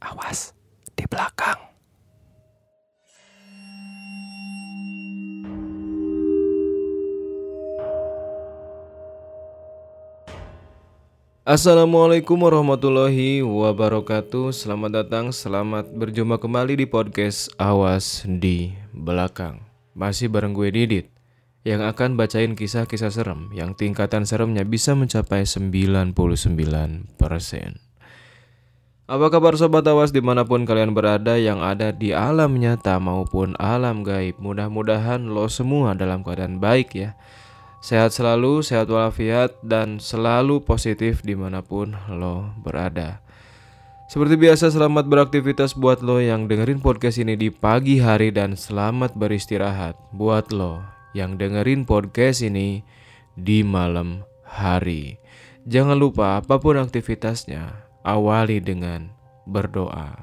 Awas di belakang. Assalamualaikum warahmatullahi wabarakatuh. Selamat datang, selamat berjumpa kembali di podcast Awas di Belakang. Masih bareng gue Didit Yang akan bacain kisah-kisah serem Yang tingkatan seremnya bisa mencapai 99% Apa kabar Sobat Awas di mana pun kalian berada Yang ada di alam nyata maupun alam gaib Mudah-mudahan lo semua dalam keadaan baik ya Sehat selalu, sehat walafiat, dan selalu positif di mana pun lo berada. Seperti biasa, selamat beraktivitas buat lo yang dengerin podcast ini di pagi hari dan selamat beristirahat buat lo yang dengerin podcast ini di malam hari. Jangan lupa apa pun aktivitasnya, awali dengan berdoa.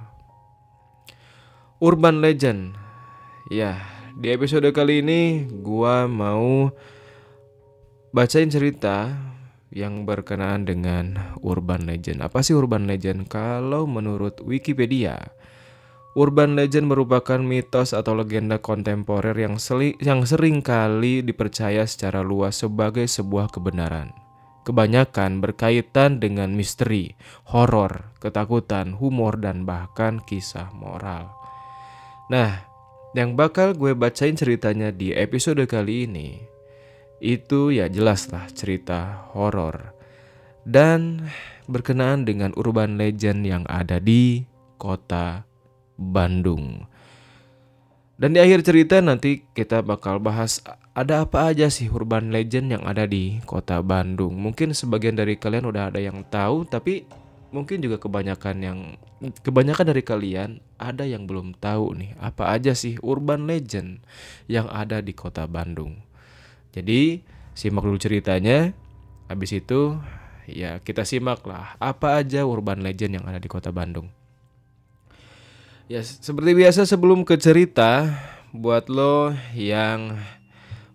Urban Legend. Ya, di episode kali ini gua mau bacain cerita yang berkenaan dengan urban legend. Apa sih urban legend? Kalau menurut Wikipedia, urban legend merupakan mitos atau legenda kontemporer yang, seli, yang sering kali dipercaya secara luas sebagai sebuah kebenaran. Kebanyakan berkaitan dengan misteri, horor, ketakutan, humor, dan bahkan kisah moral. Nah, yang bakal gue bacain ceritanya di episode kali ini itu ya jelas lah cerita horor dan berkenaan dengan urban legend yang ada di kota Bandung. Dan di akhir cerita nanti kita bakal bahas ada apa aja sih urban legend yang ada di kota Bandung. Mungkin sebagian dari kalian udah ada yang tahu tapi mungkin juga kebanyakan yang kebanyakan dari kalian ada yang belum tahu nih apa aja sih urban legend yang ada di kota Bandung. Jadi simak dulu ceritanya. Habis itu ya kita simak lah apa aja urban legend yang ada di kota Bandung. Ya seperti biasa sebelum ke cerita buat lo yang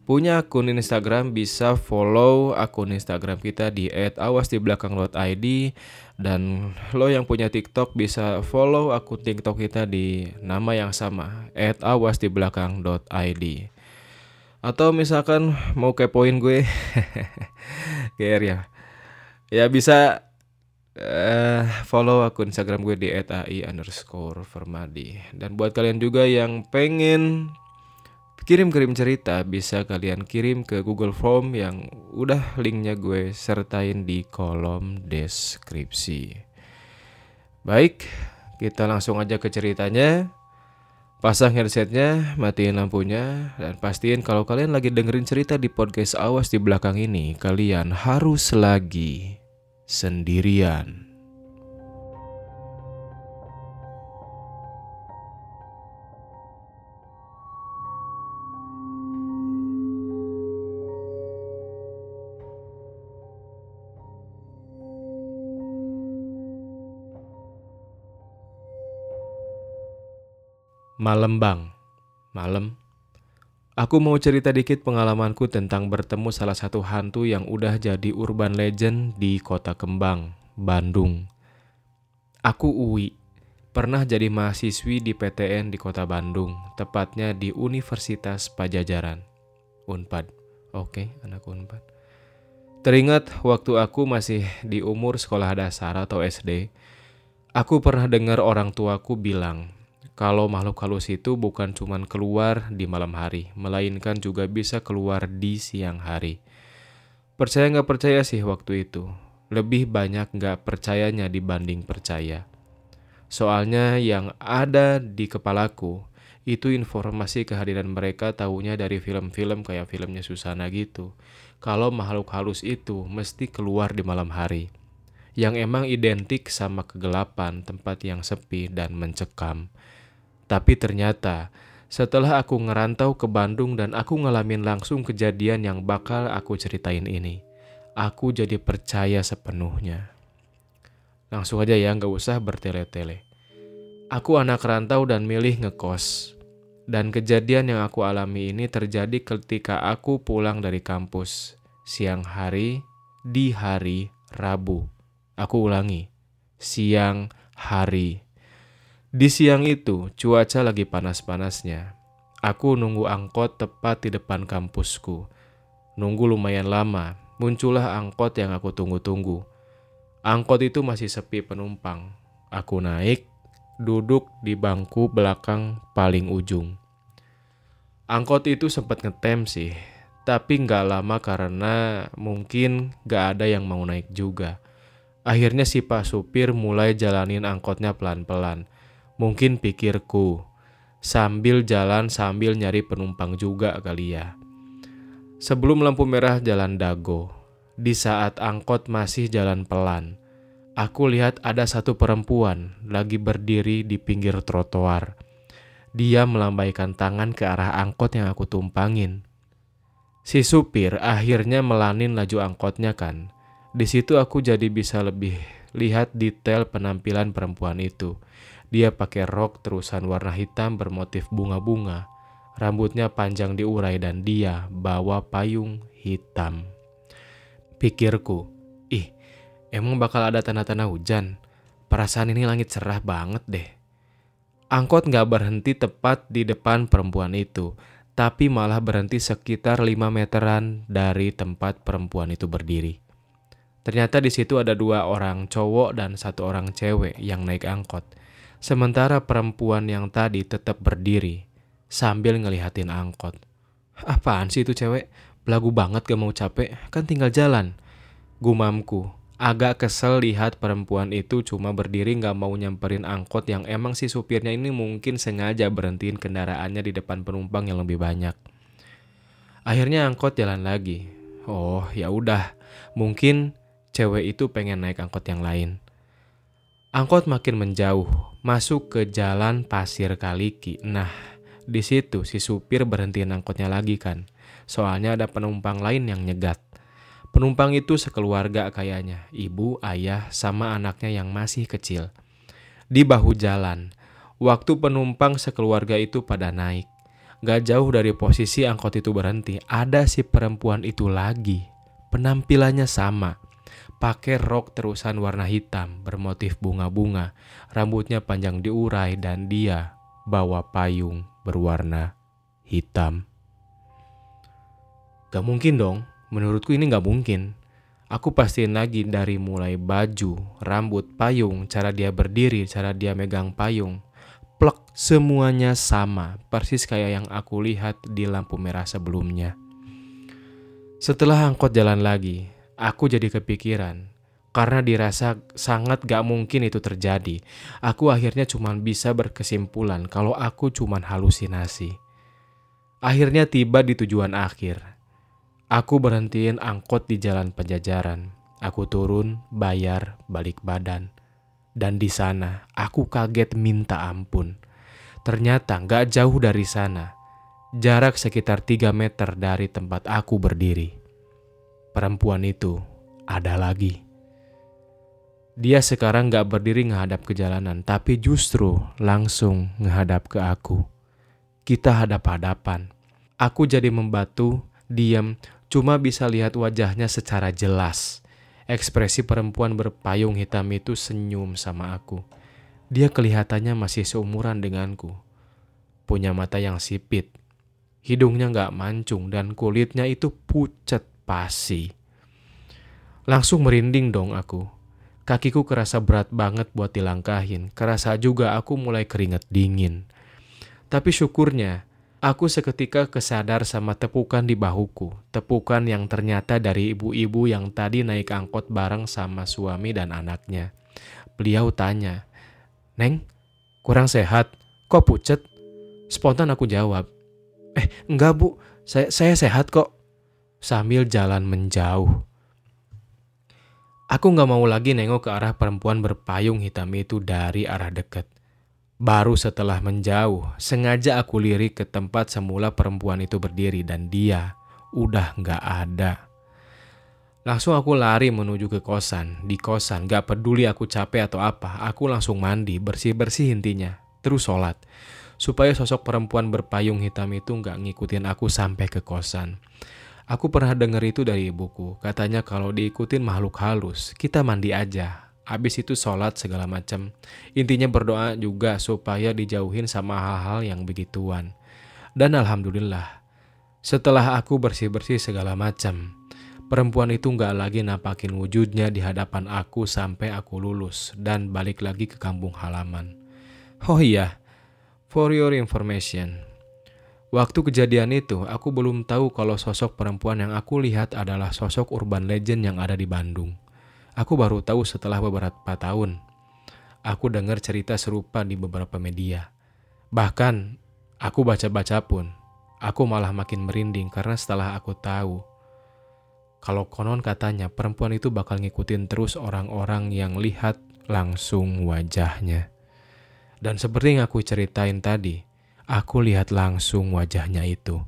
punya akun Instagram bisa follow akun Instagram kita di @awasdibelakang.id dan lo yang punya TikTok bisa follow akun TikTok kita di nama yang sama @awasdibelakang.id. Atau misalkan mau kepoin gue GR ya Ya bisa uh, follow akun Instagram gue di @ai underscore Fermadi Dan buat kalian juga yang pengen kirim-kirim cerita Bisa kalian kirim ke Google Form yang udah linknya gue sertain di kolom deskripsi. Baik, kita langsung aja ke ceritanya. Pasang headsetnya, matiin lampunya, dan pastiin kalau kalian lagi dengerin cerita di podcast awas di belakang ini, kalian harus lagi sendirian. Malembang, malam. Aku mau cerita dikit pengalamanku tentang bertemu salah satu hantu yang udah jadi urban legend di kota Kembang, Bandung. Aku Uwi, pernah jadi mahasiswi di PTN di kota Bandung, tepatnya di Universitas Pajajaran. Unpad, oke anak Unpad. Teringat waktu aku masih di umur sekolah dasar atau SD, aku pernah dengar orang tuaku bilang, kalau makhluk halus itu bukan cuma keluar di malam hari, melainkan juga bisa keluar di siang hari. Percaya nggak percaya sih waktu itu, lebih banyak nggak percayanya dibanding percaya. Soalnya yang ada di kepalaku itu informasi kehadiran mereka tahunya dari film-film kayak filmnya Susana gitu. Kalau makhluk halus itu mesti keluar di malam hari. Yang emang identik sama kegelapan, tempat yang sepi dan mencekam. Tapi ternyata setelah aku ngerantau ke Bandung dan aku ngalamin langsung kejadian yang bakal aku ceritain ini, aku jadi percaya sepenuhnya. Langsung aja ya, nggak usah bertele-tele. Aku anak rantau dan milih ngekos. Dan kejadian yang aku alami ini terjadi ketika aku pulang dari kampus. Siang hari, di hari Rabu. Aku ulangi, siang hari Di siang itu, cuaca lagi panas-panasnya. Aku nunggu angkot tepat di depan kampusku. Nunggu lumayan lama, muncullah angkot yang aku tunggu-tunggu. Angkot itu masih sepi penumpang. Aku naik, duduk di bangku belakang paling ujung. Angkot itu sempat ngetem sih, tapi nggak lama karena mungkin nggak ada yang mau naik juga. Akhirnya si pak supir mulai jalanin angkotnya pelan-pelan. Mungkin pikirku, sambil jalan sambil nyari penumpang juga kali ya. Sebelum lampu merah jalan dago, di saat angkot masih jalan pelan, aku lihat ada satu perempuan lagi berdiri di pinggir trotoar. Dia melambaikan tangan ke arah angkot yang aku tumpangin. Si supir akhirnya melanin laju angkotnya kan. Di situ aku jadi bisa lebih lihat detail penampilan perempuan itu. Dia pakai rok terusan warna hitam bermotif bunga-bunga. Rambutnya panjang diurai dan dia bawa payung hitam. Pikirku, ih, emang bakal ada tanda-tanda hujan. Perasaan ini langit cerah banget deh. Angkot gak berhenti tepat di depan perempuan itu, tapi malah berhenti sekitar 5 meteran dari tempat perempuan itu berdiri. Ternyata di situ ada dua orang cowok dan satu orang cewek yang naik angkot. Sementara perempuan yang tadi tetap berdiri sambil ngelihatin angkot. Apaan sih itu cewek? Belagu banget gak mau capek, kan tinggal jalan. Gumamku, agak kesel lihat perempuan itu cuma berdiri gak mau nyamperin angkot yang emang si supirnya ini mungkin sengaja berhentiin kendaraannya di depan penumpang yang lebih banyak. Akhirnya angkot jalan lagi. Oh, ya udah. Mungkin cewek itu pengen naik angkot yang lain. Angkot makin menjauh, masuk ke jalan pasir Kaliki. Nah, di situ si supir berhentiin angkotnya lagi kan. Soalnya ada penumpang lain yang nyegat. Penumpang itu sekeluarga kayaknya, ibu, ayah, sama anaknya yang masih kecil. Di bahu jalan, waktu penumpang sekeluarga itu pada naik. Gak jauh dari posisi angkot itu berhenti, ada si perempuan itu lagi. Penampilannya sama, pakai rok terusan warna hitam bermotif bunga-bunga, rambutnya panjang diurai dan dia bawa payung berwarna hitam. Gak mungkin dong, menurutku ini gak mungkin. Aku pastiin lagi dari mulai baju, rambut, payung, cara dia berdiri, cara dia megang payung. Plek, semuanya sama, persis kayak yang aku lihat di lampu merah sebelumnya. Setelah angkot jalan lagi, aku jadi kepikiran. Karena dirasa sangat gak mungkin itu terjadi, aku akhirnya cuma bisa berkesimpulan kalau aku cuma halusinasi. Akhirnya tiba di tujuan akhir. Aku berhentiin angkot di jalan penjajaran. Aku turun, bayar, balik badan. Dan di sana, aku kaget minta ampun. Ternyata gak jauh dari sana. Jarak sekitar 3 meter dari tempat aku berdiri. Perempuan itu ada lagi. Dia sekarang gak berdiri menghadap ke jalanan, tapi justru langsung menghadap ke aku. Kita hadap-hadapan. Aku jadi membatu, diam, Cuma bisa lihat wajahnya secara jelas. Ekspresi perempuan berpayung hitam itu senyum sama aku. Dia kelihatannya masih seumuran denganku. Punya mata yang sipit. Hidungnya nggak mancung dan kulitnya itu pucat pasi. Langsung merinding dong aku. Kakiku kerasa berat banget buat dilangkahin. Kerasa juga aku mulai keringet dingin. Tapi syukurnya Aku seketika kesadar sama tepukan di bahuku, tepukan yang ternyata dari ibu-ibu yang tadi naik angkot bareng sama suami dan anaknya. Beliau tanya, Neng, kurang sehat? Kok pucet? Spontan aku jawab, Eh, enggak bu, saya, saya sehat kok. Sambil jalan menjauh. Aku gak mau lagi nengok ke arah perempuan berpayung hitam itu dari arah dekat. Baru setelah menjauh, sengaja aku lirik ke tempat semula perempuan itu berdiri dan dia udah gak ada. Langsung aku lari menuju ke kosan. Di kosan, gak peduli aku capek atau apa, aku langsung mandi, bersih-bersih intinya. Terus sholat. Supaya sosok perempuan berpayung hitam itu gak ngikutin aku sampai ke kosan. Aku pernah denger itu dari ibuku. Katanya kalau diikutin makhluk halus, kita mandi aja. Abis itu sholat segala macam. Intinya berdoa juga supaya dijauhin sama hal-hal yang begituan. Dan alhamdulillah, setelah aku bersih-bersih segala macam, perempuan itu nggak lagi nampakin wujudnya di hadapan aku sampai aku lulus dan balik lagi ke kampung halaman. Oh iya, for your information, Waktu kejadian itu, aku belum tahu kalau sosok perempuan yang aku lihat adalah sosok urban legend yang ada di Bandung. Aku baru tahu setelah beberapa tahun. Aku dengar cerita serupa di beberapa media. Bahkan, aku baca-baca pun, aku malah makin merinding karena setelah aku tahu kalau konon katanya perempuan itu bakal ngikutin terus orang-orang yang lihat langsung wajahnya. Dan seperti yang aku ceritain tadi, aku lihat langsung wajahnya itu.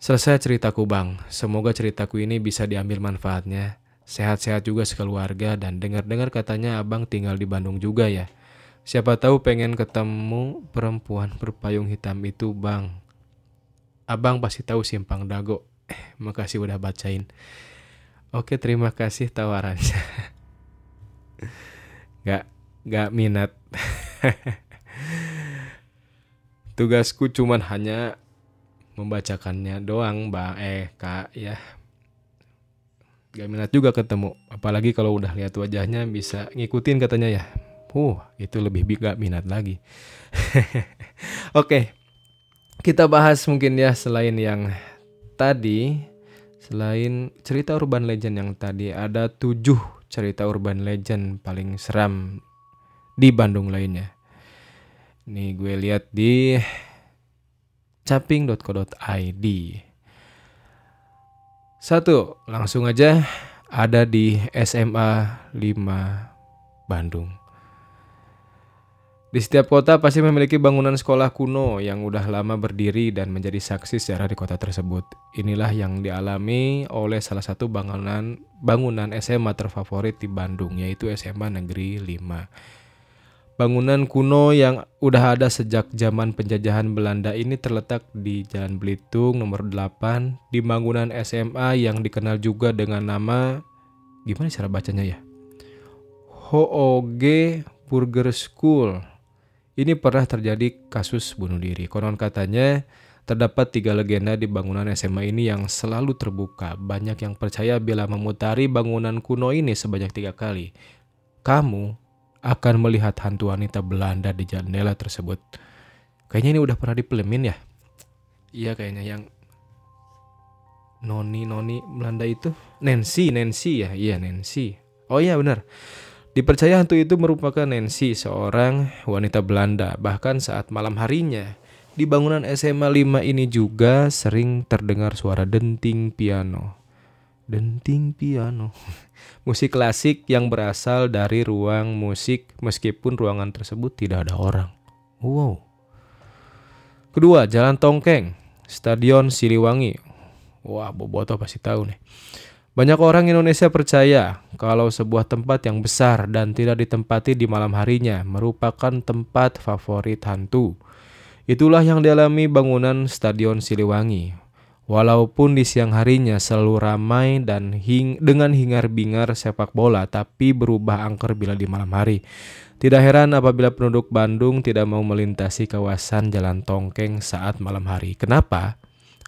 Selesai ceritaku bang, semoga ceritaku ini bisa diambil manfaatnya. Sehat-sehat juga sekeluarga dan dengar-dengar katanya abang tinggal di Bandung juga ya. Siapa tahu pengen ketemu perempuan berpayung hitam itu bang. Abang pasti tahu simpang dago. Eh, makasih udah bacain. Oke, terima kasih tawarannya. gak, gak minat. Tugasku cuman hanya membacakannya doang, Mbak eh Kak ya. Gak minat juga ketemu, apalagi kalau udah lihat wajahnya bisa ngikutin katanya ya. Uh, itu lebih gak minat lagi. Oke, kita bahas mungkin ya selain yang tadi, selain cerita urban legend yang tadi ada tujuh cerita urban legend paling seram di Bandung lainnya. Nih gue lihat di caping.co.id. Satu, langsung aja ada di SMA 5 Bandung. Di setiap kota pasti memiliki bangunan sekolah kuno yang udah lama berdiri dan menjadi saksi sejarah di kota tersebut. Inilah yang dialami oleh salah satu bangunan bangunan SMA terfavorit di Bandung yaitu SMA Negeri 5. Bangunan kuno yang udah ada sejak zaman penjajahan Belanda ini terletak di Jalan Belitung nomor 8 di bangunan SMA yang dikenal juga dengan nama gimana cara bacanya ya? Hooge Burger School. Ini pernah terjadi kasus bunuh diri. Konon katanya terdapat tiga legenda di bangunan SMA ini yang selalu terbuka. Banyak yang percaya bila memutari bangunan kuno ini sebanyak tiga kali, kamu akan melihat hantu wanita Belanda di jendela tersebut. Kayaknya ini udah pernah dipelemin ya? Iya kayaknya yang Noni Noni Belanda itu Nancy Nancy ya iya Nancy. Oh iya benar. Dipercaya hantu itu merupakan Nancy, seorang wanita Belanda. Bahkan saat malam harinya, di bangunan SMA 5 ini juga sering terdengar suara denting piano. Denting piano. musik klasik yang berasal dari ruang musik meskipun ruangan tersebut tidak ada orang. Wow. Kedua, Jalan Tongkeng, Stadion Siliwangi. Wah, Boboto pasti tahu nih. Banyak orang Indonesia percaya kalau sebuah tempat yang besar dan tidak ditempati di malam harinya merupakan tempat favorit hantu. Itulah yang dialami bangunan Stadion Siliwangi. Walaupun di siang harinya selalu ramai dan hing dengan hingar-bingar sepak bola, tapi berubah angker bila di malam hari. Tidak heran apabila penduduk Bandung tidak mau melintasi kawasan Jalan Tongkeng saat malam hari. Kenapa?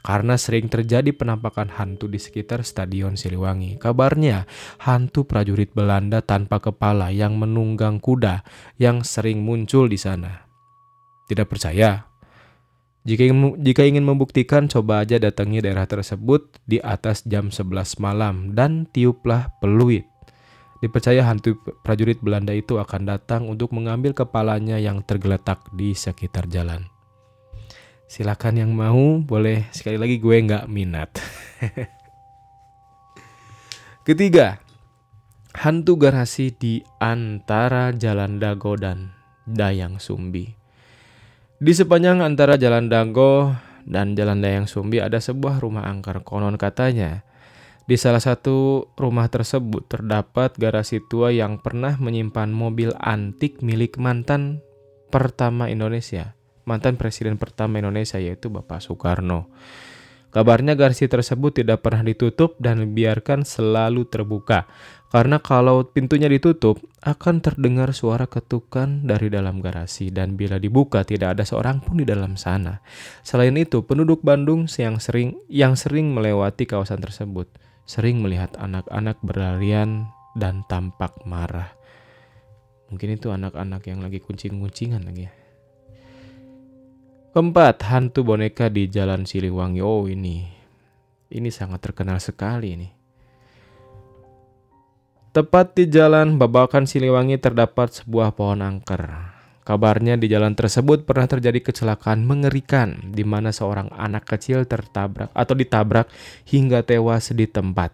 Karena sering terjadi penampakan hantu di sekitar Stadion Siliwangi. Kabarnya, hantu prajurit Belanda tanpa kepala yang menunggang kuda yang sering muncul di sana. Tidak percaya? Jika ingin, jika ingin membuktikan, coba aja datangi daerah tersebut di atas jam 11 malam dan tiuplah peluit. Dipercaya hantu prajurit Belanda itu akan datang untuk mengambil kepalanya yang tergeletak di sekitar jalan. Silakan yang mau, boleh sekali lagi gue nggak minat. Ketiga, hantu garasi di antara Jalan Dago dan Dayang Sumbi. Di sepanjang antara Jalan Dago dan Jalan Dayang Sumbi ada sebuah rumah angker. Konon katanya, di salah satu rumah tersebut terdapat garasi tua yang pernah menyimpan mobil antik milik mantan pertama Indonesia. Mantan presiden pertama Indonesia yaitu Bapak Soekarno. Kabarnya garasi tersebut tidak pernah ditutup dan dibiarkan selalu terbuka. Karena kalau pintunya ditutup, akan terdengar suara ketukan dari dalam garasi dan bila dibuka tidak ada seorang pun di dalam sana. Selain itu, penduduk Bandung yang sering yang sering melewati kawasan tersebut sering melihat anak-anak berlarian dan tampak marah. Mungkin itu anak-anak yang lagi kuncing-kuncingan lagi ya. Keempat, hantu boneka di Jalan Siliwangi. Oh ini, ini sangat terkenal sekali ini. Tepat di jalan Babakan Siliwangi terdapat sebuah pohon angker. Kabarnya di jalan tersebut pernah terjadi kecelakaan mengerikan di mana seorang anak kecil tertabrak atau ditabrak hingga tewas di tempat.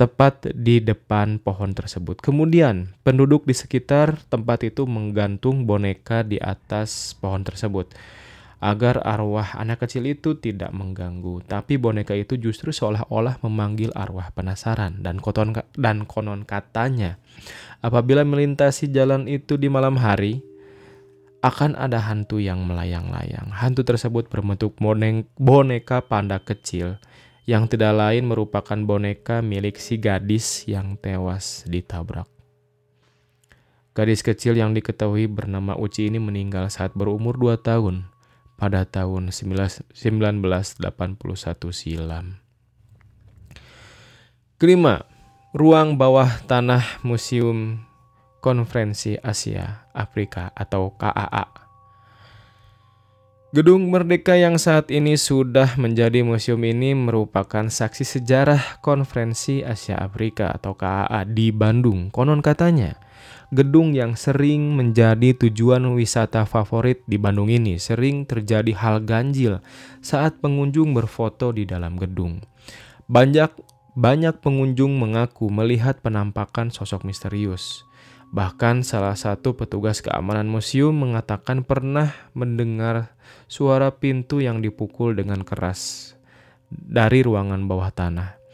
Tepat di depan pohon tersebut. Kemudian, penduduk di sekitar tempat itu menggantung boneka di atas pohon tersebut agar arwah anak kecil itu tidak mengganggu. Tapi boneka itu justru seolah-olah memanggil arwah penasaran dan konon dan konon katanya apabila melintasi jalan itu di malam hari akan ada hantu yang melayang-layang. Hantu tersebut berbentuk boneka panda kecil yang tidak lain merupakan boneka milik si gadis yang tewas ditabrak. Gadis kecil yang diketahui bernama Uci ini meninggal saat berumur 2 tahun pada tahun 1981 silam. Kelima, ruang bawah tanah Museum Konferensi Asia Afrika atau KAA. Gedung Merdeka yang saat ini sudah menjadi museum ini merupakan saksi sejarah Konferensi Asia Afrika atau KAA di Bandung. Konon katanya, gedung yang sering menjadi tujuan wisata favorit di Bandung ini sering terjadi hal ganjil saat pengunjung berfoto di dalam gedung. Banyak banyak pengunjung mengaku melihat penampakan sosok misterius. Bahkan salah satu petugas keamanan museum mengatakan pernah mendengar suara pintu yang dipukul dengan keras dari ruangan bawah tanah.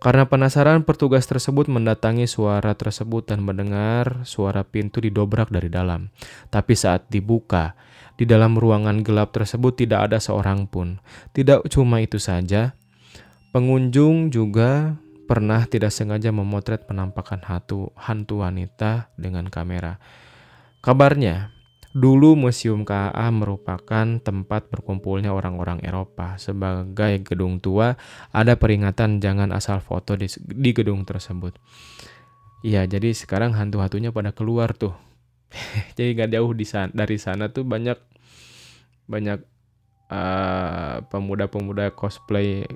Karena penasaran, petugas tersebut mendatangi suara tersebut dan mendengar suara pintu didobrak dari dalam. Tapi saat dibuka, di dalam ruangan gelap tersebut tidak ada seorang pun. Tidak cuma itu saja, pengunjung juga pernah tidak sengaja memotret penampakan hantu, hantu wanita dengan kamera. Kabarnya, Dulu Museum KA merupakan tempat berkumpulnya orang-orang Eropa. Sebagai gedung tua, ada peringatan jangan asal foto di, di gedung tersebut. Iya, jadi sekarang hantu-hantunya pada keluar tuh. jadi gak jauh di sana, dari sana tuh banyak banyak pemuda pemuda-pemuda cosplay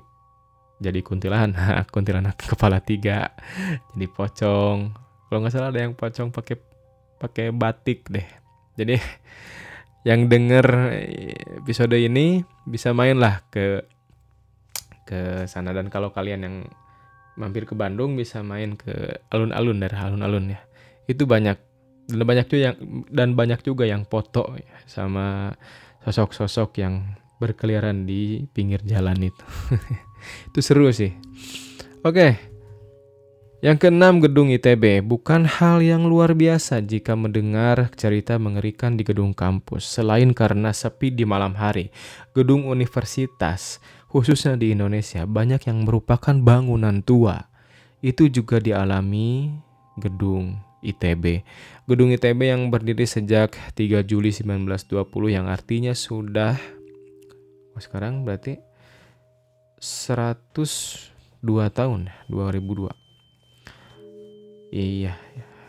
jadi kuntilanak, kuntilanak kepala tiga, jadi pocong. Kalau nggak salah ada yang pocong pakai pakai batik deh jadi yang denger episode ini bisa main lah ke ke sana dan kalau kalian yang mampir ke Bandung bisa main ke alun-alun dari alun-alun ya. Itu banyak dan banyak juga yang dan banyak juga yang foto ya, sama sosok-sosok yang berkeliaran di pinggir jalan itu. itu seru sih. Oke. Okay. Yang keenam, gedung ITB bukan hal yang luar biasa jika mendengar cerita mengerikan di gedung kampus. Selain karena sepi di malam hari, gedung universitas, khususnya di Indonesia, banyak yang merupakan bangunan tua. Itu juga dialami gedung ITB. Gedung ITB yang berdiri sejak 3 Juli 1920 yang artinya sudah oh sekarang berarti 102 tahun 2002 Iya,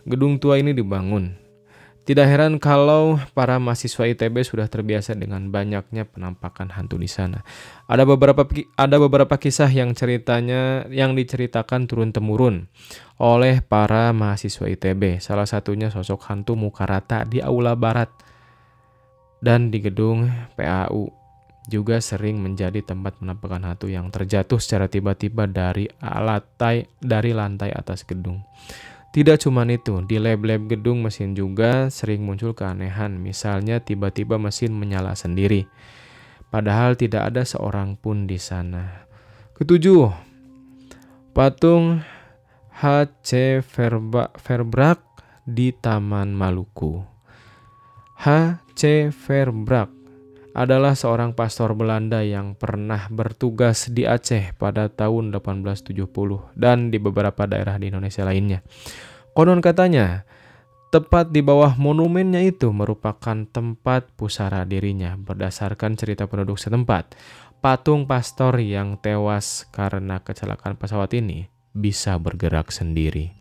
gedung tua ini dibangun. Tidak heran kalau para mahasiswa ITB sudah terbiasa dengan banyaknya penampakan hantu di sana. Ada beberapa ada beberapa kisah yang ceritanya yang diceritakan turun temurun oleh para mahasiswa ITB. Salah satunya sosok hantu muka rata di aula barat dan di gedung PAU juga sering menjadi tempat penampakan hantu yang terjatuh secara tiba-tiba dari lantai dari lantai atas gedung. Tidak cuma itu, di lab-lab gedung mesin juga sering muncul keanehan, misalnya tiba-tiba mesin menyala sendiri. Padahal tidak ada seorang pun di sana. Ketujuh, patung H.C. Verbrak di Taman Maluku. H.C. Verbrak adalah seorang pastor Belanda yang pernah bertugas di Aceh pada tahun 1870 dan di beberapa daerah di Indonesia lainnya. Konon katanya, tepat di bawah monumennya itu merupakan tempat pusara dirinya berdasarkan cerita penduduk setempat. Patung pastor yang tewas karena kecelakaan pesawat ini bisa bergerak sendiri.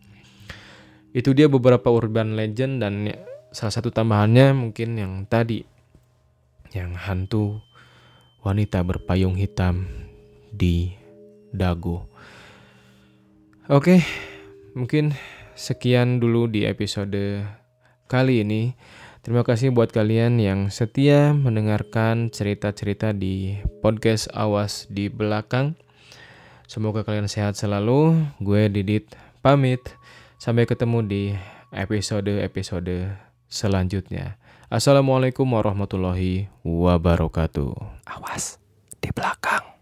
Itu dia beberapa urban legend dan salah satu tambahannya mungkin yang tadi yang hantu wanita berpayung hitam di dagu. Oke, mungkin sekian dulu di episode kali ini. Terima kasih buat kalian yang setia mendengarkan cerita-cerita di podcast Awas di belakang. Semoga kalian sehat selalu. Gue Didit pamit. Sampai ketemu di episode-episode selanjutnya. Assalamualaikum warahmatullahi wabarakatuh. Awas di belakang.